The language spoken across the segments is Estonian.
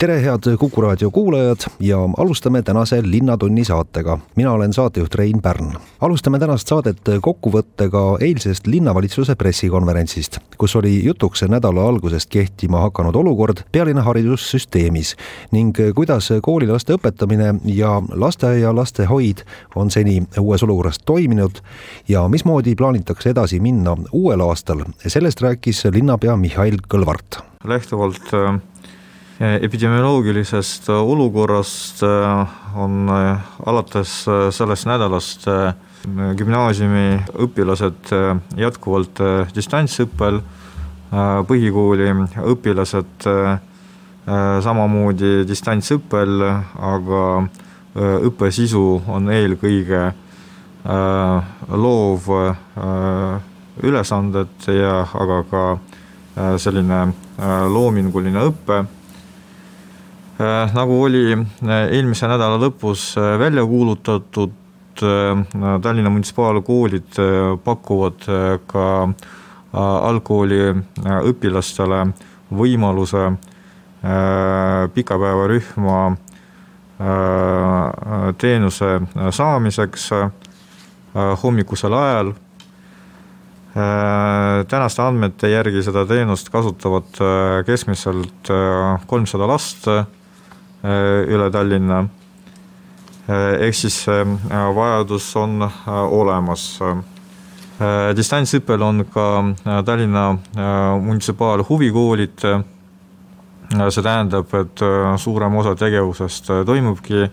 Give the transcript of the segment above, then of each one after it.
Tere, head Kuku raadio kuulajad ja alustame tänase Linnatunni saatega. mina olen saatejuht Rein Pärn. alustame tänast saadet kokkuvõttega eilsest linnavalitsuse pressikonverentsist, kus oli jutuks nädala algusest kehtima hakanud olukord pealinna haridussüsteemis ning kuidas koolilaste õpetamine ja lasteaia lastehoid on seni uues olukorras toiminud ja mismoodi plaanitakse edasi minna uuel aastal, sellest rääkis linnapea Mihhail Kõlvart. lähtuvalt äh, epidemioloogilisest olukorrast äh, on alates sellest nädalast gümnaasiumi õpilased jätkuvalt distantsõppel, põhikooli õpilased samamoodi distantsõppel, aga õppe sisu on eelkõige loov ülesanded ja aga ka selline loominguline õpe nagu oli äh, eelmise nädala lõpus äh, välja kuulutatud, Tallinna munitsipaalkoolid pakuvad ka algkooli õpilastele võimaluse pikapäevarühma teenuse saamiseks hommikusel ajal. tänaste andmete järgi seda teenust kasutavad keskmiselt kolmsada last Äh, üle Tallinna. Äh, ehk siis äh, vajadus on olemas. distantsõppel on ka Tallinna munitsipaalhuvikoolid. see tähendab, et suurem osa tegevusest toimubki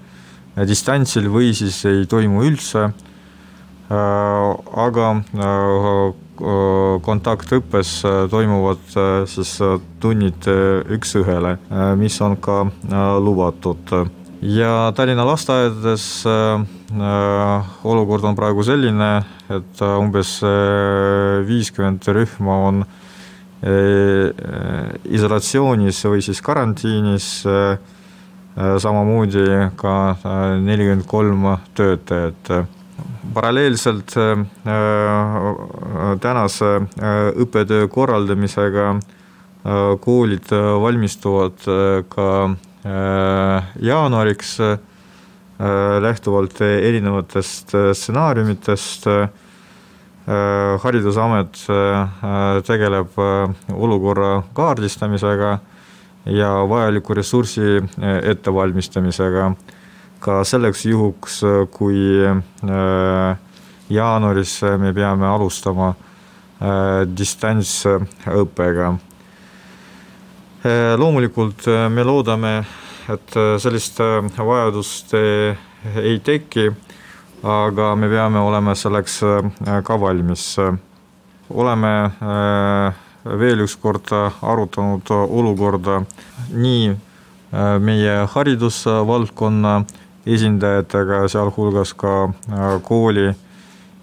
distantsil või siis ei toimu üldse. Aga kontaktõppes toimuvad siis tunnid üks-ühele, mis on ka lubatud. ja Tallinna lasteaedades olukord on praegu selline, et umbes viiskümmend rühma on isolatsioonis või siis karantiinis, samamoodi ka nelikümmend kolm töötajat paralleelselt äh, äh, tänase äh, õppetöö korraldamisega koolid valmistuvad ka jaanuariks lähtuvalt erinevatest stsenaariumitest. haridusamet tegeleb olukorra kaardistamisega ja vajaliku ressursi ettevalmistamisega ka selleks juhuks, kui äh, jaanuaris me peame alustama äh, distantsõppega. Äh, loomulikult me loodame, et sellist vajadust ei teki, aga me peame olema selleks ka valmis. oleme veel üks kord arutanud olukorda nii meie haridusvaldkonna esindajatega, sealhulgas ka äh, kooli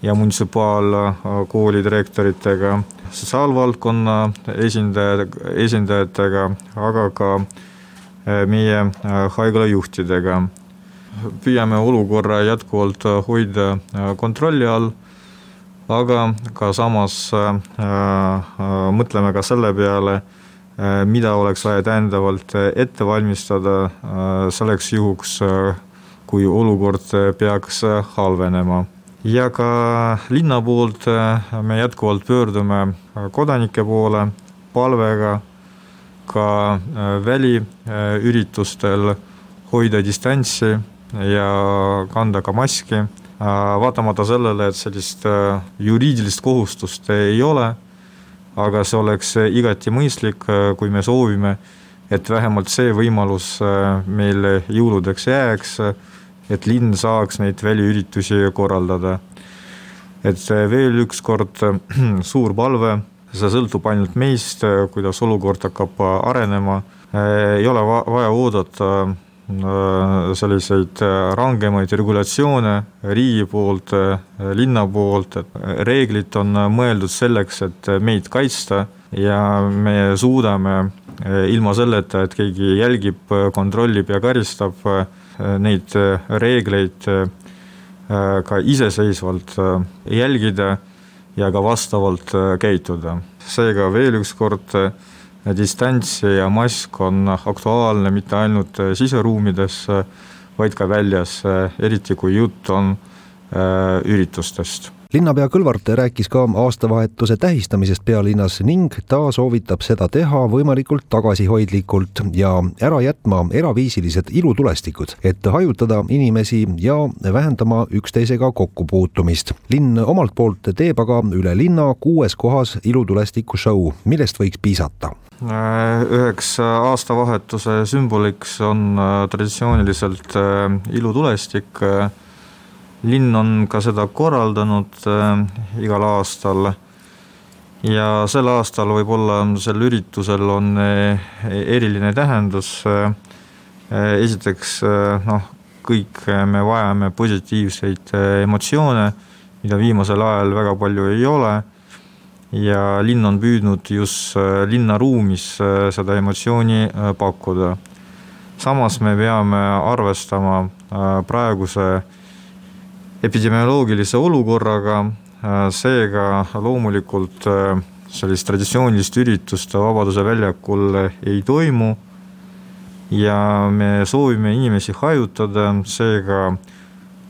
ja munitsipaalkooli direktoritega, sotsiaalvaldkonna esindaja, esindajatega, aga ka äh, meie äh, haiglajuhtidega. püüame olukorra jätkuvalt hoida kontrolli all, aga ka samas mõtleme ka selle peale, mida oleks vaja täiendavalt ette valmistada selleks juhuks, kui olukord peaks halvenema. ja ka linna poolt me jätkuvalt pöördume kodanike poole palvega ka väliüritustel hoida distantsi ja kanda ka maski. vaatamata sellele, et sellist juriidilist kohustust ei ole, aga see oleks igati mõistlik, kui me soovime, et vähemalt see võimalus meil jõuludeks jääks et linn saaks neid väliüritusi korraldada. et veel üks kord suur palve, see sõltub ainult meist, kuidas olukord hakkab arenema, ei ole vaja oodata äh, selliseid rangemaid regulatsioone riigi poolt, linna poolt, et reeglid on mõeldud selleks, et meid kaitsta, ja me suudame ilma selleta, et keegi jälgib, kontrollib ja karistab neid reegleid ka iseseisvalt jälgida ja ka vastavalt käituda. seega veel üks kord distants ja mask on aktuaalne mitte ainult siseruumides, vaid ka väljas, eriti kui jutt on üritustest linnapea Kõlvart rääkis ka aastavahetuse tähistamisest pealinnas ning ta soovitab seda teha võimalikult tagasihoidlikult ja ära jätma eraviisilised ilutulestikud, et hajutada inimesi ja vähendama üksteisega kokkupuutumist. linn omalt poolt teeb aga üle linna kuues kohas ilutulestiku show, millest võiks piisata üheks aastavahetuse sümboliks on traditsiooniliselt ilutulestik linn on ka seda korraldanud äh, igal aastal ja sel aastal võib-olla sel üritusel on äh, eriline tähendus äh,. esiteks noh, kõik me vajame positiivseid emotsioone, mida viimasel ajal väga palju ei ole. ja linn on püüdnud just linnaruumis seda emotsiooni pakkuda. samas me peame arvestama praeguse epidemioloogilise olukorraga, äh, seega loomulikult äh, sellist traditsioonilist üritust Vabaduse väljakul ei toimu ja me soovime inimesi hajutada, seega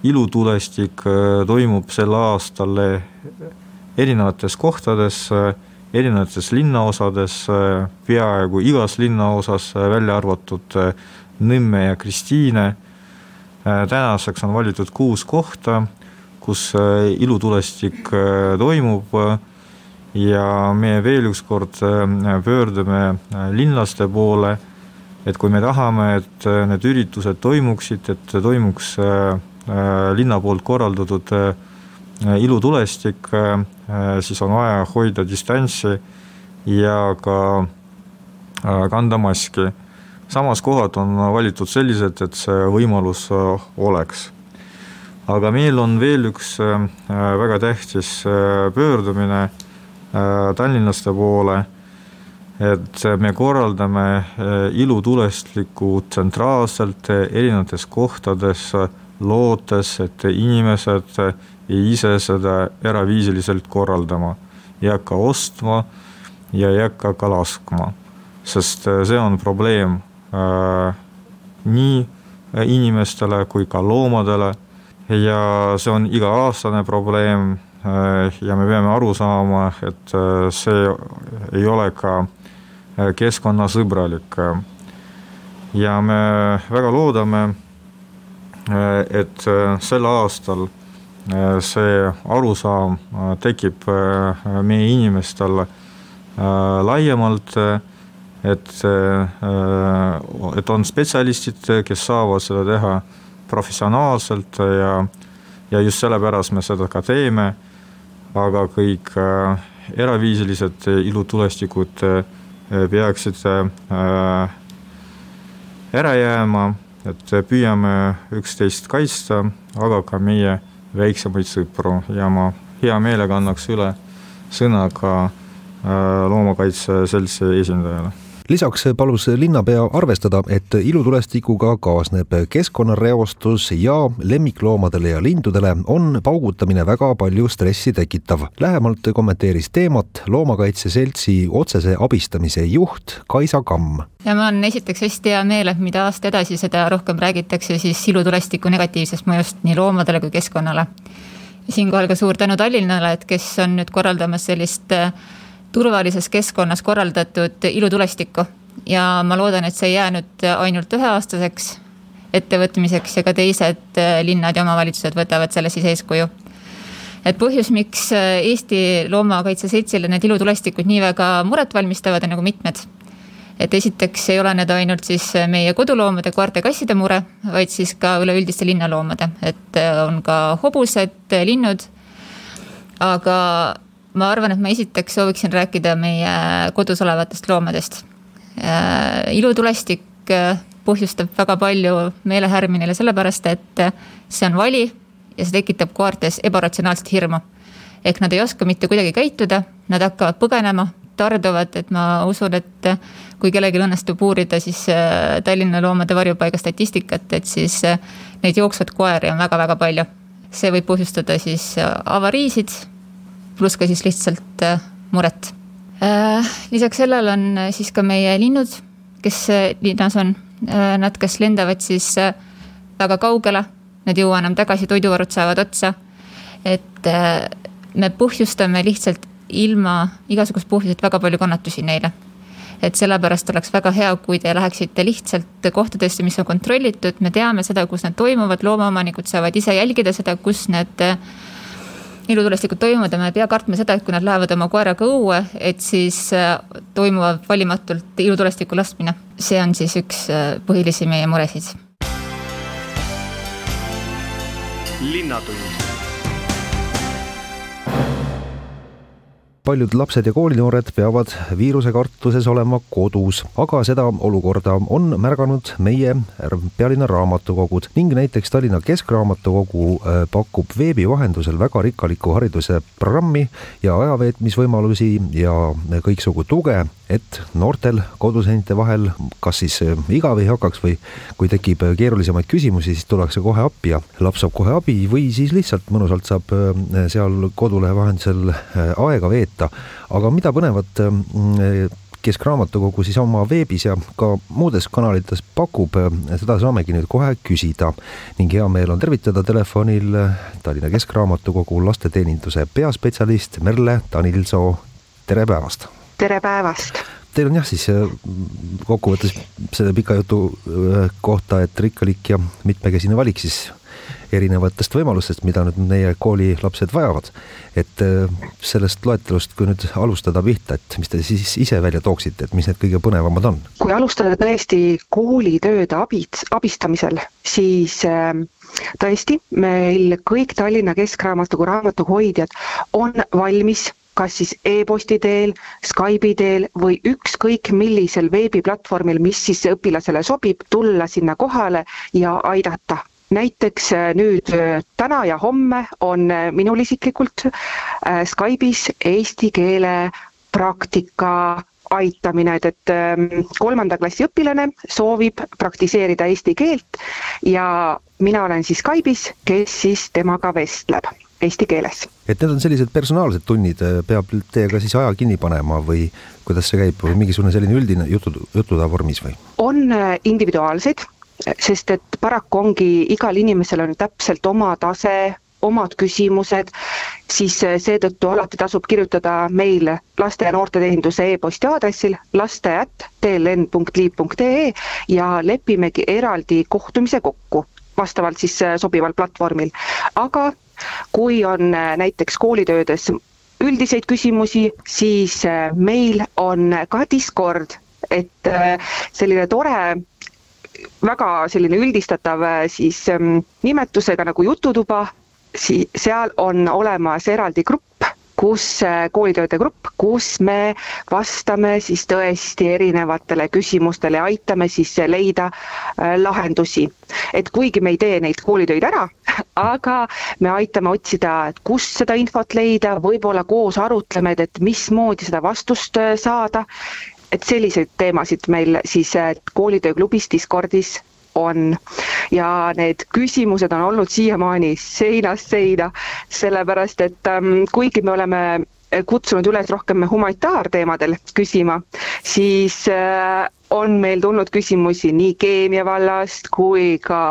ilutulestik äh, toimub sel aastal erinevates kohtades, erinevates linnaosades, peaaegu igas linnaosas, välja arvatud Nõmme ja Kristiine tänaseks on valitud kuus kohta, kus äh, ilutulestik äh, toimub. Ja me veel ükskord pöördume linlaste poole, et kui me tahame, et need üritused toimuksid, et toimuks linna poolt korraldatud ilutulestik, siis on vaja hoida distantsi ja ka kanda maski samas kohad on valitud sellised, et see võimalus äh, oleks. aga meil on veel üks äh, väga tähtis äh, pöördumine tallinlaste poole, et me korraldame ilutulestiku tsentraalselt erinevates kohtades, lootes, et inimesed ei ise seda eraviisiliselt korraldama, ei hakka ostma ja ei hakka ka laskma, sest see on probleem nii inimestele kui ka loomadele ja see on iga-aastane probleem äh, ja me peame aru saama, et äh, see ei ole ka keskkonnasõbralik. ja me väga loodame, et sel aastal see arusaam tekib meie inimestel laiemalt et, äh, et on spetsialistid, kes saavad seda teha professionaalselt ja, ja just sellepärast me seda ka teeme. aga kõik äh, eraviisilised ilutulestikud äh, peaksid ära jääma, et püüame üksteist kaitsta, aga ka meie väiksemaid sõpru ja ma hea meelega annaks üle sõna ka loomakaitse seltsi esindajale lisaks palus linnapea arvestada, et ilutulestikuga kaasneb keskkonnareostus ja lemmikloomadele ja lindudele on paugutamine väga palju stressi tekitav. lähemalt kommenteeris teemat Loomakaitse Seltsi otsese abistamise juht Kaisa Kamm. ja mul on esiteks hästi hea meel, et mida aasta edasi, seda rohkem räägitakse siis ilutulestiku negatiivsest mõjust nii loomadele kui keskkonnale. siinkohal ka suur tänu Tallinnale, et kes on nüüd korraldamas sellist äh, turvalises keskkonnas korraldatud ilutulestikku. ja ma loodan, et see ei jää nüüd ainult üheaastaseks ettevõtmiseks ja ka teised äh, linnad ja omavalitsused võtavad selle siis eeskuju. et põhjus, miks äh, Eesti Loomakaitse Seltsile need ilutulestikud nii väga muret valmistavad, on nagu mitmed. et esiteks ei ole need ainult siis meie koduloomade, koerte, kasside mure, vaid siis ka üleüldiste linnaloomade, et äh, on ka hobused, linnud. aga ma arvan, et ma esiteks sooviksin rääkida meie kodus olevatest loomadest. Äh, ilutulestik äh, põhjustab väga palju meelehärmi neile sellepärast, et äh, see on vali ja see tekitab koertes ebaratsionaalset hirmu. ehk nad ei oska mitte kuidagi käituda, nad hakkavad põgenema, tarduvad, et ma usun, et kui kellelgi õnnestub uurida siis Tallinna loomade varjupaiga statistikat, et siis neid jooksvaid koeri on väga-väga palju. see võib põhjustada siis avariisid, pluss ka siis lihtsalt muret. lisaks sellele on siis ka meie linnud, kes linnas on, nad kas lendavad siis väga kaugele, nad ei jõua enam tagasi, toiduvarud saavad otsa. et äh, me põhjustame lihtsalt ilma igasugust põhjusest väga palju kannatusi neile. et sellepärast oleks väga hea, kui te läheksite lihtsalt kohtadesse, mis on kontrollitud, me teame seda, kus need toimuvad, loomaomanikud saavad ise jälgida seda, kus need äh, ilutulestikud toimuvad ja me ei pea kartma seda, et kui nad lähevad oma koeraga õue, et siis äh, toimuvad valimatult ilutulestiku laskmine. see on siis üks põhilisi meie muresid linnatund paljud lapsed ja koolinoored peavad viirusekartuses olema kodus, aga seda olukorda on märganud meie pealinna raamatukogud ning näiteks Tallinna Keskraamatukogu äh, pakub veebi vahendusel väga rikkalikku hariduse programmi ja ajaveetmisvõimalusi ja kõiksugu tuge, et noortel koduseinte vahel kas siis äh, igav ei hakkaks või kui tekib keerulisemaid küsimusi, siis tullakse kohe appi ja laps saab kohe abi või siis lihtsalt mõnusalt saab äh, seal kodulehe vahendusel aega veeta aga mida põnevat Keskraamatukogu siis oma veebis ja ka muudes kanalites pakub, seda saamegi nüüd kohe küsida. ning hea meel on tervitada telefonil Tallinna Keskraamatukogu lasteteeninduse peaspetsialist Merle Tanilsoo, tere päevast! Tere päevast! Teil on jah siis kokkuvõttes selle pika jutu äh, kohta, et rikkalik ja mitmekesine valik siis erinevatest võimalustest, mida nüüd meie koolilapsed vajavad. et äh, sellest loetelust, kui nüüd alustada pihta, et mis te siis ise välja tooksite, et mis need kõige põnevamad on? kui alustada tõesti koolitööde abid, abistamisel, siis äh, tõesti, meil kõik Tallinna Keskraamatukogu raamatuhoidjad on valmis kas siis e-posti teel, Skype'i teel või ükskõik millisel veebiplatvormil, mis siis õpilasele sobib, tulla sinna kohale ja aidata. Näiteks äh, nüüd äh, täna ja homme on äh, minul isiklikult Skype'is eesti keele praktika aitamine, et, et ähm, kolmanda klassi õpilane soovib praktiseerida eesti keelt ja mina olen siis Skype'is, kes siis temaga vestleb eesti keeles. et need on sellised personaalsed tunnid, peab teiega siis aja kinni panema või kuidas see käib või mingisugune selline üldine jutu, jutuda vormis või? on individuaalseid sest et paraku ongi, igal inimesel on täpselt oma tase, omad küsimused, siis seetõttu alati tasub kirjutada meile laste ja noorteteeninduse e-posti aadressil laste.tln.liit.ee ja lepimegi eraldi kohtumise kokku, vastavalt siis sobival platvormil. aga kui on näiteks koolitöödes üldiseid küsimusi, siis meil on ka Discord, et selline tore väga selline üldistatav siis ähm, nimetusega nagu Jututuba, si-, seal on olemas eraldi grupp, kus, äh, koolitööde grupp, kus me vastame siis tõesti erinevatele küsimustele ja aitame siis leida äh, lahendusi. et kuigi me ei tee neid koolitöid ära, aga me aitame otsida, kust seda infot leida, võib-olla koos arutleme, et, et mismoodi seda vastust saada et selliseid teemasid meil siis äh, koolitööklubis Discordis on ja need küsimused on olnud siiamaani seinast seina, sellepärast et ähm, kuigi me oleme kutsunud üles rohkem humanitaarteemadel küsima, siis äh, on meil tulnud küsimusi nii keemia vallast kui ka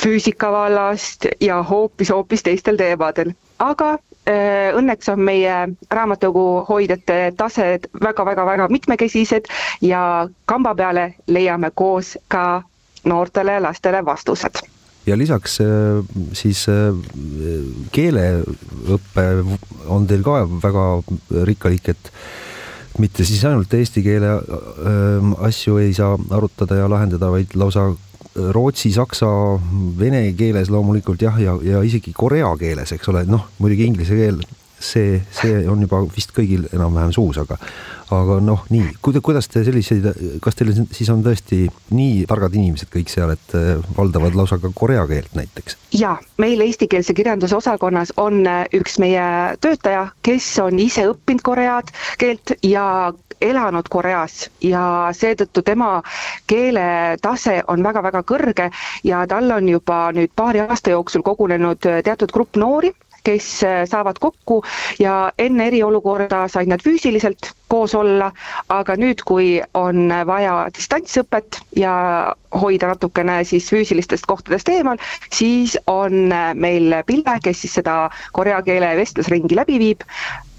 füüsika vallast ja hoopis-hoopis teistel teemadel. aga Äh, õnneks on meie raamatukogu hoidjate tased väga-väga-väga mitmekesised ja kamba peale leiame koos ka noortele lastele vastused. Ja lisaks äh, siis äh, keeleõpe on teil ka väga rikkalik, et mitte siis ainult eesti keele asju ei saa arutada ja lahendada, vaid lausa rootsi, saksa, vene keeles loomulikult jah, ja, ja isegi korea keeles, eks ole, noh, muidugi inglise keel, see, see on juba vist kõigil enam-vähem suus, aga aga noh, nii, kuidas te selliseid, kas teil siis on tõesti nii targad inimesed kõik seal, et äh, valdavad lausa ka korea keelt näiteks? jaa, meil eestikeelse kirjanduse osakonnas on äh, üks meie töötaja, kes on ise õppinud koread keelt ja elanud Koreas ja seetõttu tema keeletase on väga-väga kõrge ja tal on juba nüüd paari aasta jooksul kogunenud teatud grupp noori kes äh, saavad kokku ja enne eriolukorda said nad füüsiliselt koos olla, aga nüüd, kui on vaja distantsõpet ja hoida natukene siis füüsilistest kohtadest eemal, siis on meil Pille, kes siis seda korea keele vestlusringi läbi viib,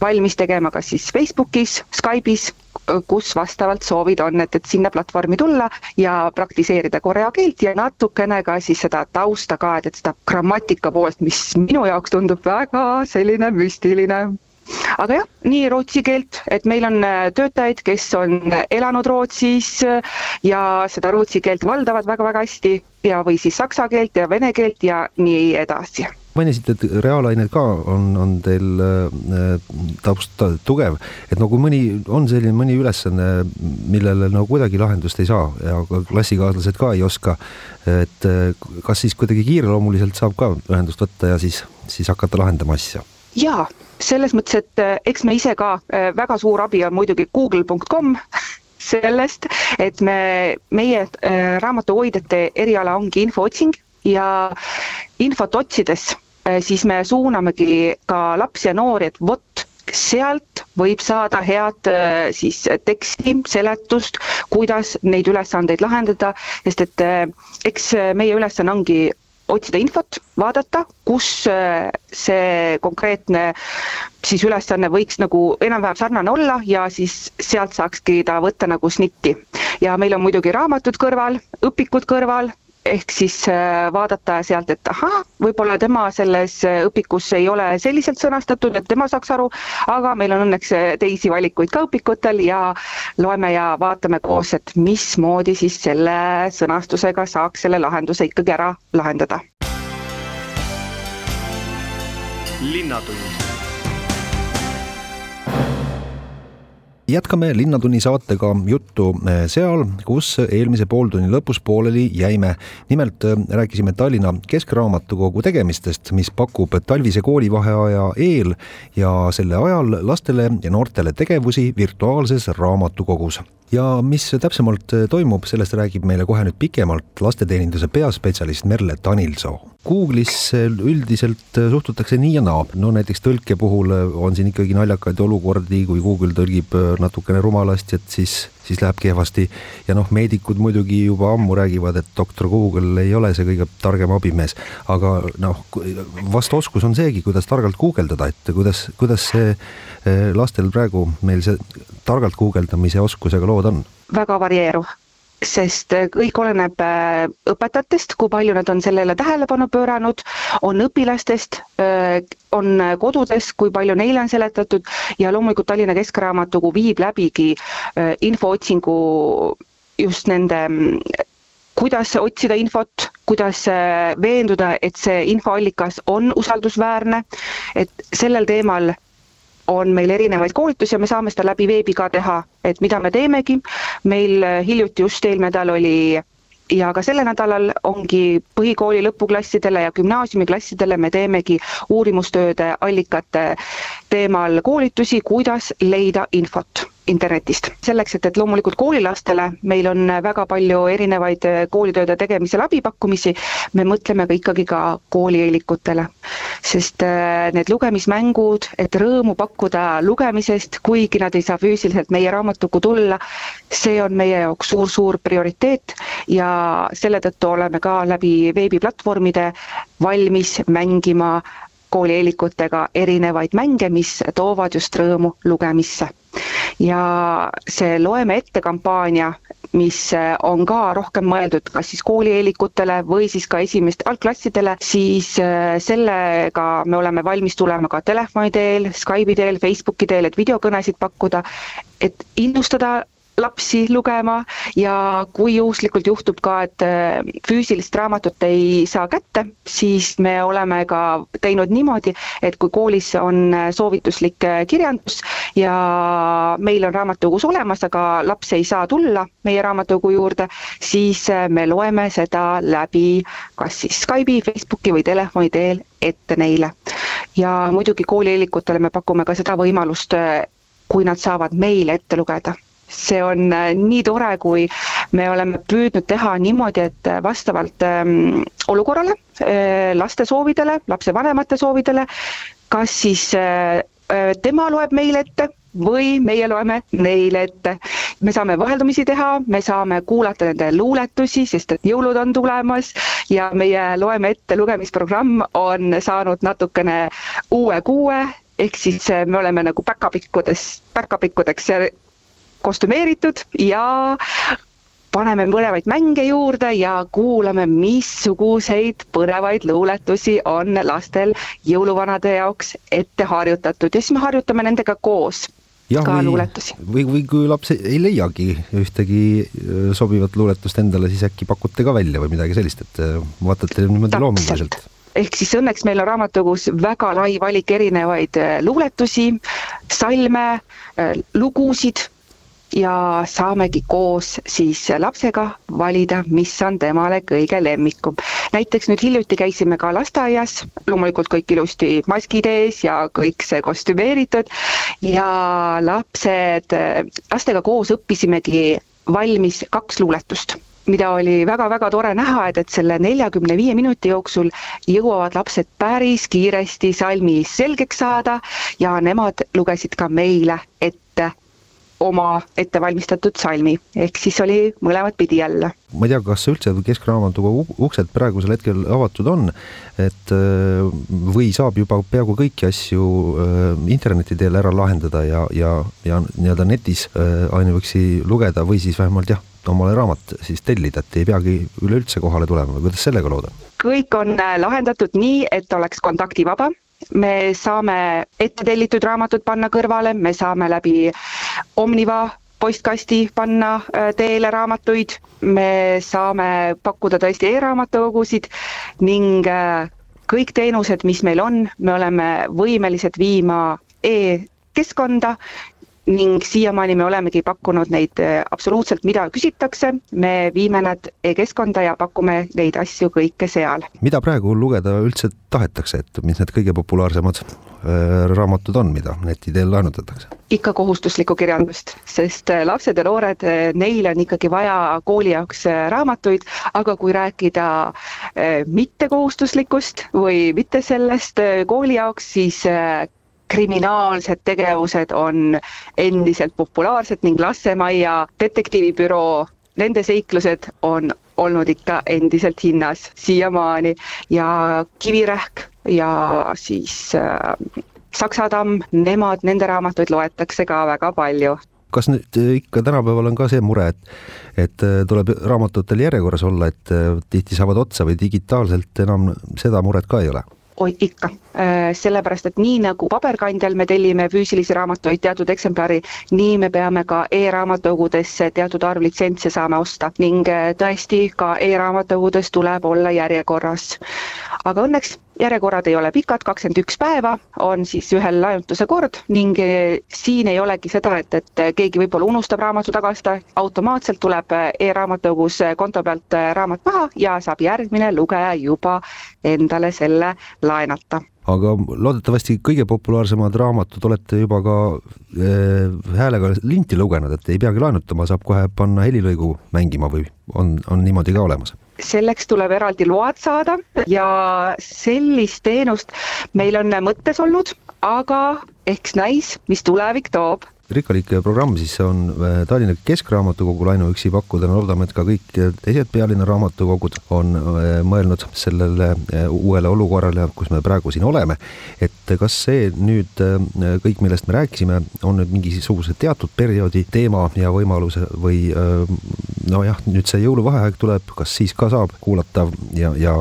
valmis tegema kas siis Facebookis, Skype'is kus vastavalt soovid on, et, et sinna platvormi tulla ja praktiseerida korea keelt ja natukene ka siis seda tausta ka, et, et seda grammatika poolt, mis minu jaoks tundub väga selline müstiline. Aga jah, nii rootsi keelt, et meil on äh, töötajaid, kes on elanud Rootsis äh, ja seda rootsi keelt valdavad väga-väga hästi ja, või siis saksa keelt ja vene keelt ja nii edasi mainisite, et reaalained ka on, on teil äh, taust tugev, et no kui mõni, on selline mõni ülesanne, millele no kuidagi lahendust ei saa ja klassikaaslased ka ei oska, et kas siis kuidagi kiireloomuliselt saab ka ühendust võtta ja siis, siis hakata lahendama asja? jaa, selles mõttes, et äh, eks me ise ka, äh, väga suur abi on muidugi google.com sellest, et me, meie äh, raamatuhoidjate eriala ongi infootsing ja infot otsides siis me suunamegi ka lapsi ja noori, et vot sealt võib saada head siis teksti, seletust, kuidas neid ülesandeid lahendada, sest et eks meie ülesanne ongi otsida infot, vaadata, kus see konkreetne siis ülesanne võiks nagu enam-vähem sarnane olla ja siis sealt saakski ta võtta nagu snitti. ja meil on muidugi raamatud kõrval, õpikud kõrval, ehk siis äh, vaadata sealt, et ahah, võib-olla tema selles äh, õpikus ei ole selliselt sõnastatud, et tema saaks aru, aga meil on õnneks äh, teisi valikuid ka õpikutel ja loeme ja vaatame koos, et mismoodi siis selle sõnastusega saaks selle lahenduse ikkagi ära lahendada. linnatund jätkame Linnatunni saatega juttu eh, seal, kus eelmise pooltunni lõpus pooleli jäime. nimelt eh, rääkisime Tallinna Keskraamatukogu tegemistest, mis pakub talvise koolivaheaja eel ja selle ajal lastele ja noortele tegevusi virtuaalses raamatukogus ja mis täpsemalt toimub, sellest räägib meile kohe nüüd pikemalt lasteteeninduse peaspetsialist Merle Tanilsoo. Google'is üldiselt suhtutakse nii ja naa, no näiteks tõlke puhul on siin ikkagi naljakaid olukordi, kui Google tõlgib natukene rumalasti, et siis siis läheb kehvasti. ja noh, meedikud muidugi juba ammu räägivad, et doktor Google ei ole see kõige targem abimees, aga noh, vast oskus on seegi, kuidas targalt guugeldada, et kuidas, kuidas see eh, lastel praegu meil see targalt guugeldamise oskusega lood on? väga varieeruv sest äh, kõik oleneb äh, õpetajatest, kui palju nad on sellele tähelepanu pööranud, on õpilastest, äh, on kodudes, kui palju neile on seletatud ja loomulikult Tallinna Keskraamatukogu viib läbigi infootsingu just nende kuidas otsida infot, kuidas veenduda, et see infoallikas on usaldusväärne, et sellel teemal on meil erinevaid koolitusi ja me saame seda läbi veebi ka teha, et mida me teemegi. meil äh, hiljuti just eelmine nädal oli ja ka sellel nädalal ongi põhikooli lõpuklassidele ja gümnaasiumiklassidele me teemegi uurimustööde allikate teemal koolitusi, kuidas leida infot internetist. selleks, et, et loomulikult koolilastele, meil on väga palju erinevaid koolitööde tegemisel abipakkumisi, me mõtleme ka ikkagi ka koolieelikutele. sest äh, need lugemismängud, et rõõmu pakkuda lugemisest, kuigi nad ei saa füüsiliselt meie raamatukku tulla, see on meie jaoks suur-suur prioriteet ja selle tõttu oleme ka läbi veebiplatvormide valmis mängima koolieelikutega erinevaid mänge, mis toovad just rõõmu lugemisse ja see Loeme ette kampaania, mis on ka rohkem mõeldud kas siis koolieelikutele või siis ka esimeste algklassidele, siis äh, sellega me oleme valmis tulema ka telefoni teel, Skype'i teel, Facebooki teel, et videokõnesid pakkuda, et innustada lapsi lugema ja kui juhuslikult juhtub ka, et äh, füüsilist raamatut ei saa kätte, siis me oleme ka teinud niimoodi, et kui koolis on äh, soovituslik äh, kirjandus ja meil on raamatukogus olemas, aga laps ei saa tulla meie raamatukogu juurde, siis me loeme seda läbi kas siis Skype'i, Facebooki või telefoni teel ette neile. ja muidugi koolieelikutele me pakume ka seda võimalust, kui nad saavad meile ette lugeda see on nii tore, kui me oleme püüdnud teha niimoodi, et vastavalt ähm, olukorrale, laste soovidele, lapsevanemate soovidele, kas siis tema loeb meile ette või meie loeme neile ette. me saame vaheldumisi teha, me saame kuulata nende luuletusi, sest et jõulud on tulemas ja meie loeme ette lugemisprogramm on saanud natukene uue kuue, ehk siis me oleme nagu päkapikkudest, päkapikkudeks kostümeeritud ja paneme põnevaid mänge juurde ja kuulame, missuguseid põnevaid luuletusi on lastel jõuluvanade jaoks ette harjutatud. Ja siis me harjutame nendega koos jah, ka või, luuletusi. või, või kui laps ei leiagi ühtegi sobivat luuletust endale, siis äkki pakute ka välja või midagi sellist, et vaatate niimoodi loominguliselt. Ehk siis õnneks meil on raamatukogus väga lai valik erinevaid luuletusi, salme, lugusid ja saamegi koos siis lapsega valida, mis on temale kõige lemmikum. näiteks nüüd hiljuti käisime ka lasteaias, loomulikult kõik ilusti maskid ees ja kõik see kostümeeritud ja lapsed, lastega koos õppisimegi valmis kaks luuletust mida oli väga-väga tore näha, et, et selle neljakümne viie minuti jooksul jõuavad lapsed päris kiiresti salmi selgeks saada ja nemad lugesid ka meile ette oma ettevalmistatud salmi, ehk siis oli mõlemat pidi jälle. ma ei tea, kas üldse Keskraamatukogu uksed praegusel hetkel avatud on, et äh, või saab juba peaaegu kõiki asju äh, interneti teel ära lahendada ja, ja, ja nii-öelda netis äh, ainuüksi lugeda või siis vähemalt jah, omale raamat siis tellida, et ei peagi üleüldse kohale tulema või kuidas sellega lood on? kõik on lahendatud nii, et oleks kontaktivaba me saame ette tellitud raamatud panna kõrvale, me saame läbi Omniva postkasti panna äh, teele raamatuid, me saame pakkuda tõesti e-raamatukogusid ning äh, kõik teenused, mis meil on, me oleme võimelised viima e-keskkonda ning siiamaani me olemegi pakkunud neid äh, absoluutselt, mida küsitakse, me viime nad e-keskkonda ja pakume neid asju kõike seal. mida praegu lugeda üldse tahetakse, et mis need kõige populaarsemad äh, raamatud on, mida neti teel laenutatakse? ikka kohustuslikku kirjandust, sest äh, lapsed ja noored, neil on ikkagi vaja kooli jaoks raamatuid, aga kui rääkida mittekohustuslikust või mitte sellest kooli jaoks, siis kriminaalsed tegevused on endiselt populaarsed ning Lassemajja detektiivibüroo, nende seiklused on olnud ikka endiselt hinnas siiamaani. Ja Kivirähk ja siis äh, Saksatamm, nemad, nende raamatuid loetakse ka väga palju. Kas nüüd ikka tänapäeval on ka see mure, et, et äh, tuleb raamatutel järjekorras olla, et äh, tihti saavad otsa või digitaalselt enam seda muret ka ei ole? oi ikka, äh, sellepärast et nii nagu paberkandjal me tellime füüsilisi raamatuid teatud eksemplari, nii me peame ka e-raamatukogudesse teatud arv litsentse saama osta ning äh, tõesti ka e-raamatukogudes tuleb olla järjekorras. aga õnneks järjekorrad ei ole pikad, kakskümmend üks päeva on siis ühel laenutuse kord ning eh, siin ei olegi seda, et, et keegi võib-olla unustab raamatu tagastada, automaatselt tuleb e-raamatukogus konto pealt raamat maha ja saab järgmine lugeja juba endale selle laenata aga loodetavasti kõige populaarsemad raamatud olete juba ka äh, häälega linti lugenud, et ei peagi laenutama, saab kohe panna helilõigu mängima või on, on niimoodi ka olemas? selleks tuleb eraldi load saada ja sellist teenust meil on mõttes olnud, aga eks näis, mis tulevik toob rikkalik programm siis on äh, Tallinna Keskraamatukogul ainuüksi pakkuda, me loodame, et ka kõik teised pealinna raamatukogud on äh, mõelnud sellele äh, uuele olukorrale, kus me praegu siin oleme. et kas see nüüd kõik, millest me rääkisime, on nüüd mingisuguse teatud perioodi teema ja võimaluse või nojah, nüüd see jõuluvaheaeg tuleb, kas siis ka saab kuulata ja, ja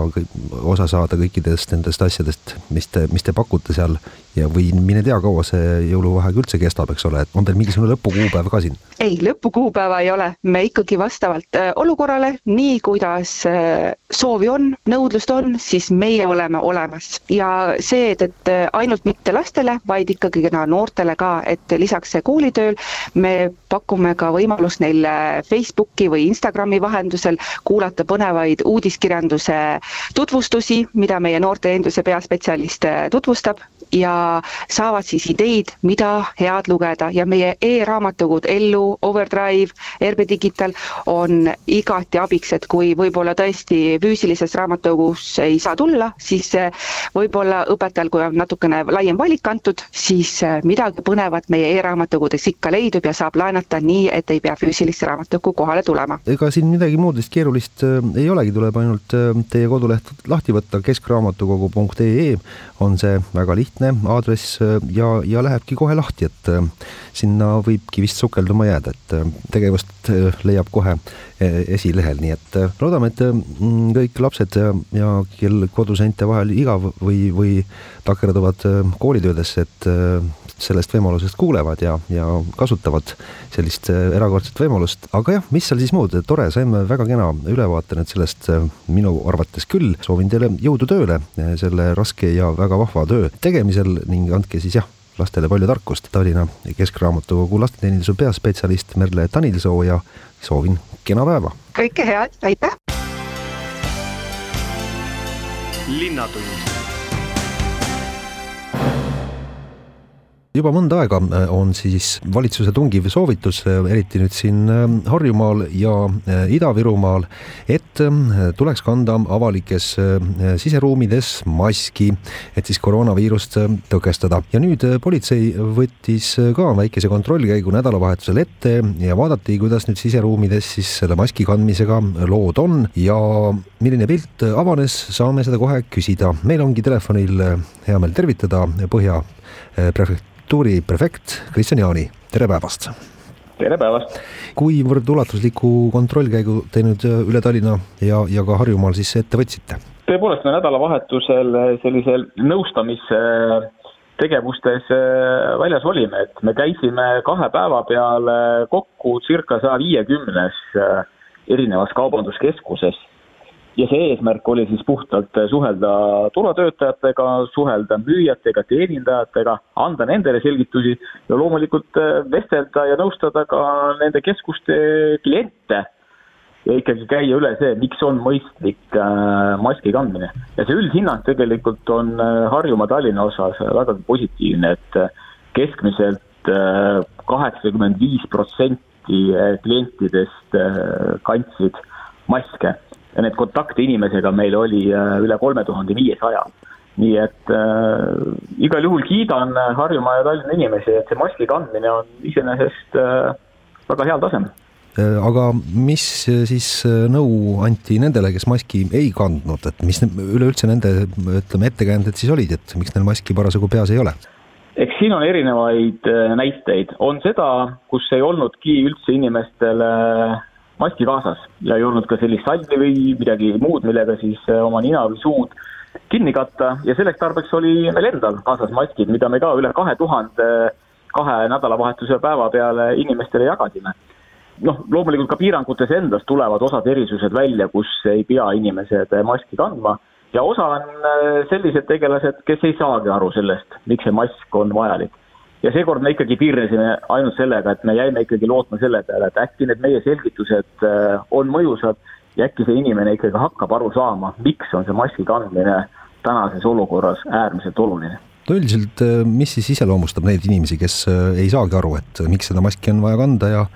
osa saada kõikidest nendest asjadest, mis te, mis te pakute seal ja või mine tea, kaua see jõuluvaheaeg üldse kestab, eks ole, et on teil mingisugune lõpukuupäev ka siin? ei, lõpukuupäeva ei ole, me ikkagi vastavalt äh, olukorrale, nii kuidas äh, soovi on, nõudlust on, siis meie oleme olemas. Ja see, et, et äh, ainult mitte lastele, vaid ikkagi ka noortele ka, et lisaks koolitööl me pakume ka võimalust neil Facebooki või Instagrami vahendusel kuulata põnevaid uudiskirjanduse tutvustusi, mida meie noorteenduse peaspetsialist tutvustab ja saavad siis ideid, mida head lugeda. Ja meie e-raamatukogud Ellu, Overdrive, RB Digital on igati abiks, et kui võib-olla tõesti füüsilises raamatukogus ei saa tulla, siis võib-olla õpetajal, kui on natukene laiem valik antud, siis midagi põnevat meie e-raamatukogudes ikka leidub ja saab laenata nii, et ei pea füüsilisse raamatukogu kohale tulema. ega siin midagi muud vist keerulist äh, ei olegi, tuleb ainult teie koduleht lahti võtta, keskraamatukogu.ee on see väga lihtne aadress äh, ja, ja lähebki kohe lahti, et sinna võibki vist sukelduma jääda, et tegevust leiab kohe esilehel, nii et loodame, et mm, kõik lapsed ja, kel koduseinte vahel igav või, või takerduvad koolitöödesse, et sellest võimalusest kuulevad ja, ja kasutavad sellist äh, erakordset võimalust, aga jah, mis seal siis muud, tore, saime väga kena ülevaate nüüd sellest äh, minu arvates küll, soovin teile jõudu tööle äh, selle raske ja väga vahva töö tegemisel ning andke siis jah, lastele palju tarkust. Tallinna Keskraamatukogu lasteteeninduse peaspetsialist Merle Tanilsoo ja soovin kena päeva. kõike head, aitäh! linnatund juba mõnda aega äh, on siis valitsuse tungiv soovitus, äh, eriti nüüd siin äh, Harjumaal ja Ida-Virumaal, et tuleks kanda avalikes siseruumides maski, et siis koroonaviirust tõkestada. ja nüüd politsei võttis ka väikese kontrollkäigu nädalavahetusel ette ja vaadati, kuidas nüüd siseruumides siis selle maski kandmisega lood on ja milline pilt avanes, saame seda kohe küsida. meil ongi telefonil hea meel tervitada Põhja prefekt kultuuriprefekt Kristjan Jaani, tere päevast! tere päevast! kuivõrd ulatusliku kontrollkäigu te nüüd äh, üle Tallinna ja, ja ka Harjumaal siis ette võtsite? tõepoolest, me nädalavahetusel äh, sellisel nõustamistegevustes äh, väljas olime, et me käisime kahe päeva peale kokku circa saja viiekümnes erinevas kaubanduskeskuses ja see eesmärk oli siis puhtalt suhelda turvatöötajatega, suhelda müüjatega, teenindajatega, anda nendele selgitusi ja loomulikult äh, vestelda ja nõustada ka nende keskuste kliente ja ikkagi käia üle see, miks on mõistlik äh, maski kandmine. ja see üldhinnang tegelikult on Harjumaa, Tallinna osas vägagi positiivne, et keskmiselt kaheksakümmend viis protsenti klientidest kandsid maske ja need kontakte inimesega meil oli äh, üle kolme tuhande viiesaja. nii et äh, igal juhul kiidan Harjumaa ja Tallinna inimesi, et see maski kandmine on iseenesest äh, väga heal tasemel äh, aga mis siis nõu anti nendele, kes maski ei kandnud, et mis üleüldse nende, ütleme, ettekäänded siis olid, et miks neil maski parasjagu peas ei ole? eks siin on erinevaid näiteid, on seda, kus ei olnudki üldse inimestele maski kaasas ja ei olnud ka sellist salli või midagi muud, millega siis äh, oma nina või suud kinni katta. Ja selleks tarbeks oli meil endal kaasas maskid, mida me ka üle kahe tuhande kahe nädalavahetuse päeva peale inimestele jagasime. noh, loomulikult ka piirangutes endas tulevad osad erisused välja, kus ei pea inimesed maski kandma. Ja osa on äh, sellised tegelased, kes ei saagi aru sellest, miks see mask on vajalik ja seekord me ikkagi piirnesime ainult sellega, et me jäime ikkagi lootma selle peale, et äkki need meie selgitused äh, on mõjusad ja äkki see inimene ikkagi hakkab aru saama, miks on see maski kandmine tänases olukorras äärmiselt oluline no üldiselt, äh, mis siis iseloomustab neid inimesi, kes äh, ei saagi aru, et miks seda maski on vaja kanda ja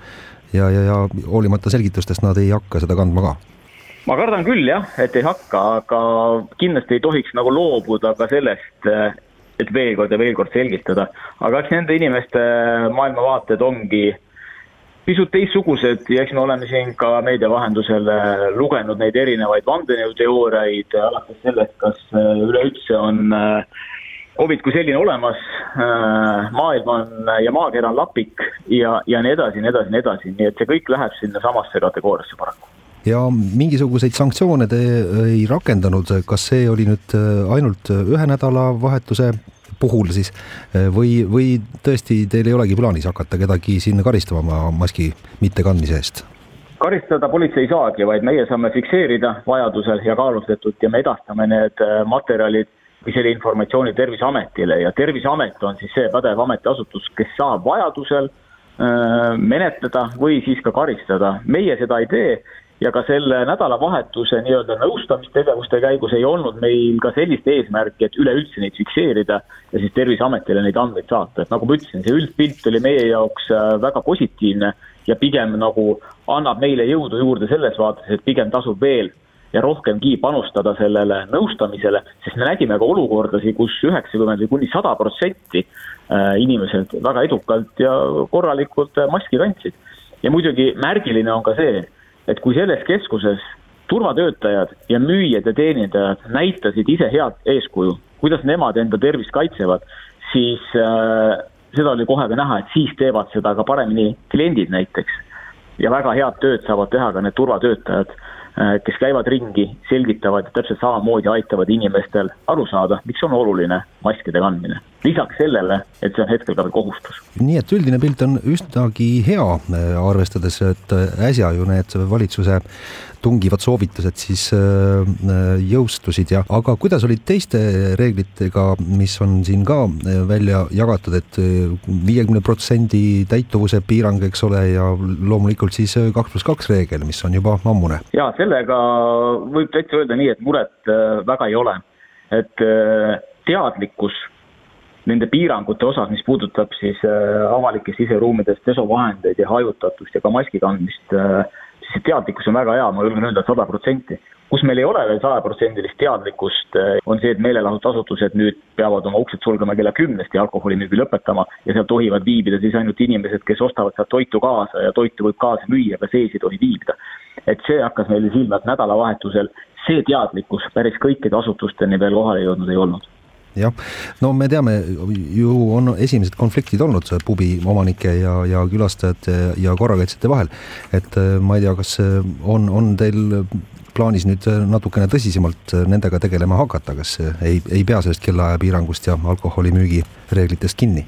ja, ja, ja hoolimata selgitustest nad ei hakka seda kandma ka? ma kardan küll jah, et ei hakka, aga kindlasti ei tohiks nagu loobuda ka sellest, et veel kord ja veel kord selgitada. aga eks nende inimeste maailmavaated ongi pisut teistsugused ja eks me oleme siin ka meedia vahendusel äh, lugenud neid erinevaid vandenõuteooriaid, alates sellest, kas äh, üleüldse on äh, Covid kui selline olemas, maailm on ja maakera on lapik ja, ja nii edasi, nii edasi, nii edasi, nii et see kõik läheb sinnasamasse kategooriasse paraku ja mingisuguseid sanktsioone te ei rakendanud, kas see oli nüüd äh, ainult ühe nädalavahetuse puhul siis või, või tõesti teil ei olegi plaanis hakata kedagi siin karistama maski mittekandmise eest? karistada politsei ei saagi, vaid meie saame fikseerida vajadusel ja kaalutletult ja me edastame need äh, materjalid või selle informatsiooni Terviseametile ja Terviseamet on siis see pädev ametiasutus, kes saab vajadusel äh, menetleda või siis ka karistada. meie seda ei tee ja ka selle nädalavahetuse nii-öelda nõustamistegevuste käigus ei olnud meil ka sellist eesmärki, et üleüldse neid fikseerida ja siis Terviseametile neid andmeid saata, et nagu ma ütlesin, see üldpilt oli meie jaoks äh, väga positiivne ja pigem nagu annab meile jõudu juurde selles vaates, et pigem tasub veel ja rohkemgi panustada sellele nõustamisele, sest me nägime ka olukordasid kus, kus üheksakümmend või kuni sada protsenti äh, inimesed väga edukalt ja korralikult äh, maski kandsid. ja muidugi märgiline on ka see, et kui selles keskuses turvatöötajad ja müüjad ja teenindajad näitasid ise head eeskuju, kuidas nemad enda tervist kaitsevad, siis äh, seda oli kohe ka näha, et siis teevad seda ka paremini kliendid näiteks. ja väga head tööd saavad teha ka need turvatöötajad Äh, kes käivad ringi, selgitavad ja täpselt samamoodi aitavad inimestel aru saada, miks on oluline maskide kandmine. Lisaks sellele, et see on hetkel ka veel kohustus. nii et üldine pilt on üsnagi hea, äh, arvestades, et äsja ju need valitsuse tungivad soovitused siis äh, jõustusid ja, aga kuidas olid teiste reeglitega, mis on siin ka äh, välja jagatud et, et viiekümne protsendi täituvuse piirang, eks ole, ja loomulikult siis äh, kaks pluss kaks reegel, mis on juba ammune? ja sellega võib täitsa öelda nii, et muret väga ei ole, et teadlikkus nende piirangute osas, mis puudutab siis avalikes siseruumides desovahendeid ja hajutatust ja ka maski kandmist äh, siis see teadlikkus on väga hea, ma julgen öelda, et sada protsenti. kus meil ei ole veel sajaprotsendilist teadlikkust, eh, on see, et meelelahutusasutused nüüd peavad oma uksed sulgema kella kümnest ja alkoholimüügi lõpetama ja seal tohivad viibida siis ainult inimesed, kes ostavad sealt toitu kaasa ja toitu võib kaasa müüa, aga sees ei tohi viibida. et see hakkas meile silma, et nädalavahetusel see teadlikkus päris kõikide asutusteni veel kohale jõudnud ei olnud jah, no me teame ju on esimesed konfliktid olnud pubi omanike ja, ja külastajate ja korrakaitsjate vahel. et äh, ma ei tea, kas äh, on, on teil plaanis nüüd äh, natukene tõsisemalt nendega tegelema hakata, kas ei, ei pea sellest kellaaja piirangust ja alkoholimüügi reeglitest kinni?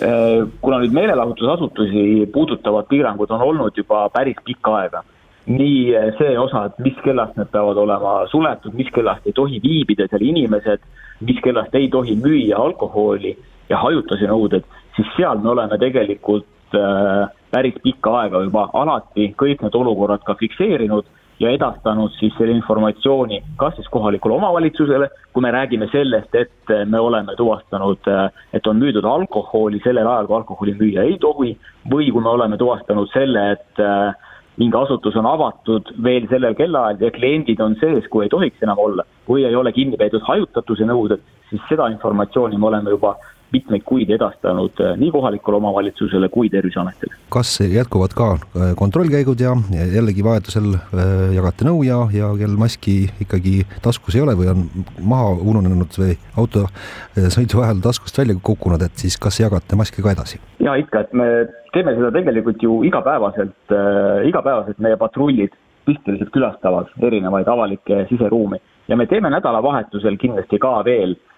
kuna nüüd meelelahutusasutusi puudutavad piirangud on olnud juba päris pikka aega, nii see osa, et mis kellast need peavad olema suletud, mis kellast ei tohi viibida seal inimesed mis kellast ei tohi müüa alkoholi ja hajutuse nõuded, siis seal me oleme tegelikult äh, päris pikka aega juba alati kõik need olukorrad ka fikseerinud ja edastanud siis selle informatsiooni kas siis kohalikule omavalitsusele, kui me räägime sellest, et me oleme tuvastanud, et on müüdud alkoholi sellel ajal, kui alkoholi müüa ei tohi, või kui me oleme tuvastanud selle, et äh, mingi asutus on avatud veel sellel kellaajal ja kliendid on sees, kui ei tohiks enam olla, või ei ole kinni peetud hajutatuse nõuded, siis seda informatsiooni me oleme juba mitmeid kuid edastanud äh, nii kohalikule omavalitsusele kui Terviseametile. kas jätkuvad ka äh, kontrollkäigud ja jällegi vajadusel äh, jagate nõu ja, ja kel maski ikkagi taskus ei ole või on maha ununenud või auto sõidu ajal taskust välja kukkunud, et siis kas jagate maski ka edasi? ja ikka, et me teeme seda tegelikult ju igapäevaselt äh,, igapäevaselt meie patrullid pisteliselt külastavad erinevaid avalikke siseruumi ja me teeme nädalavahetusel kindlasti ka veel äh,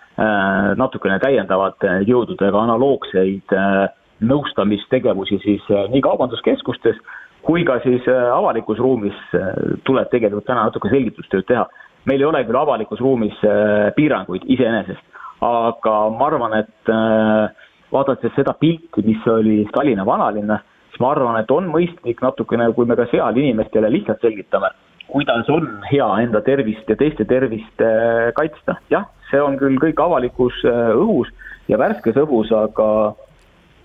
natukene täiendavate jõududega analoogseid äh, nõustamistegevusi siis äh, nii kaubanduskeskustes kui ka siis äh, avalikus ruumis äh, tuleb tegelikult täna natuke selgitustööd teha. meil ei ole küll avalikus ruumis äh, piiranguid iseenesest, aga ma arvan, et äh, vaadates seda pilti, mis oli Tallinna vanalinnas, siis ma arvan, et on mõistlik natukene, kui me ka seal inimestele lihtsalt selgitame, kuidas on hea enda tervist ja teiste tervist äh, kaitsta. jah, see on küll kõik avalikus äh, õhus ja värskes õhus, aga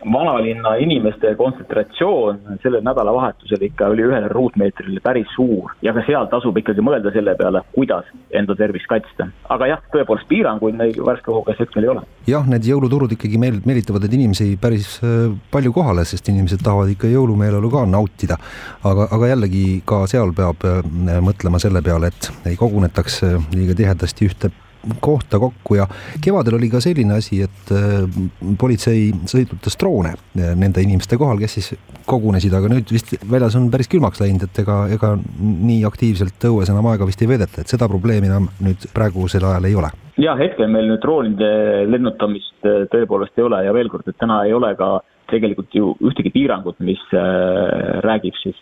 vanalinna inimeste kontsentratsioon sellel nädalavahetusel ikka oli ühele ruutmeetrile päris suur ja ka seal tasub ikkagi mõelda selle peale, kuidas enda tervist kaitsta. aga jah, tõepoolest piiranguid meil värske hoogas hetkel ei ole. jah, need jõuluturud ikkagi meil meelitavad neid inimesi päris äh, palju kohale, sest inimesed tahavad ikka jõulumeeleolu ka nautida. aga, aga jällegi ka seal peab äh, mõtlema selle peale, et ei kogunetaks liiga tihedasti ühte kohta kokku ja kevadel oli ka selline asi, et äh, politsei sõidutas droone äh, nende inimeste kohal, kes siis kogunesid, aga nüüd vist väljas on päris külmaks läinud, et ega, ega nii aktiivselt õues enam aega vist ei veedeta, et seda probleemi enam nüüd praegusel ajal ei ole. Ja hetkel meil nüüd droonide lennutamist äh, tõepoolest ei ole ja veel kord, et täna ei ole ka tegelikult ju ühtegi piirangut, mis räägib siis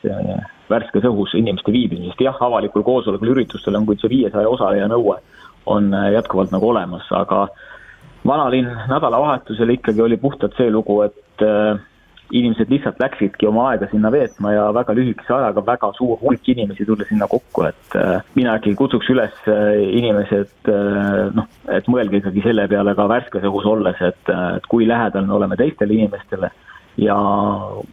värskes õhus inimeste viibimisest, jah, avalikul koosolekul, üritustel on küll see viiesaja osaleja nõue on äh, jätkuvalt nagu olemas, aga vanalinn nädalavahetusel ikkagi oli puhtalt see lugu, et äh, inimesed lihtsalt läksidki oma aega sinna veetma ja väga lühikese ajaga väga suur hulk inimesi tuli sinna kokku, et äh, mina ikkagi kutsuks üles inimesed noh, et mõelge ikkagi selle peale ka värskes õhus olles, et, et kui lähedal me oleme teistele inimestele ja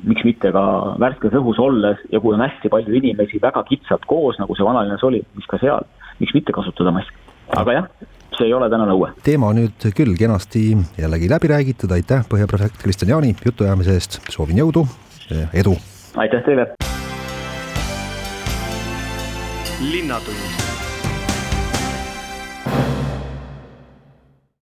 miks mitte ka värskes õhus olles ja kui on hästi palju inimesi väga kitsalt koos, nagu see vanalinnas oli, mis ka seal, miks mitte kasutada maski aga jah, see ei ole täna nõue. teema nüüd küll kenasti jällegi läbi räägitud, aitäh, Põhja prefekt Kristjan Jaani jutuajamise eest, soovin jõudu, edu! aitäh teile! linnatund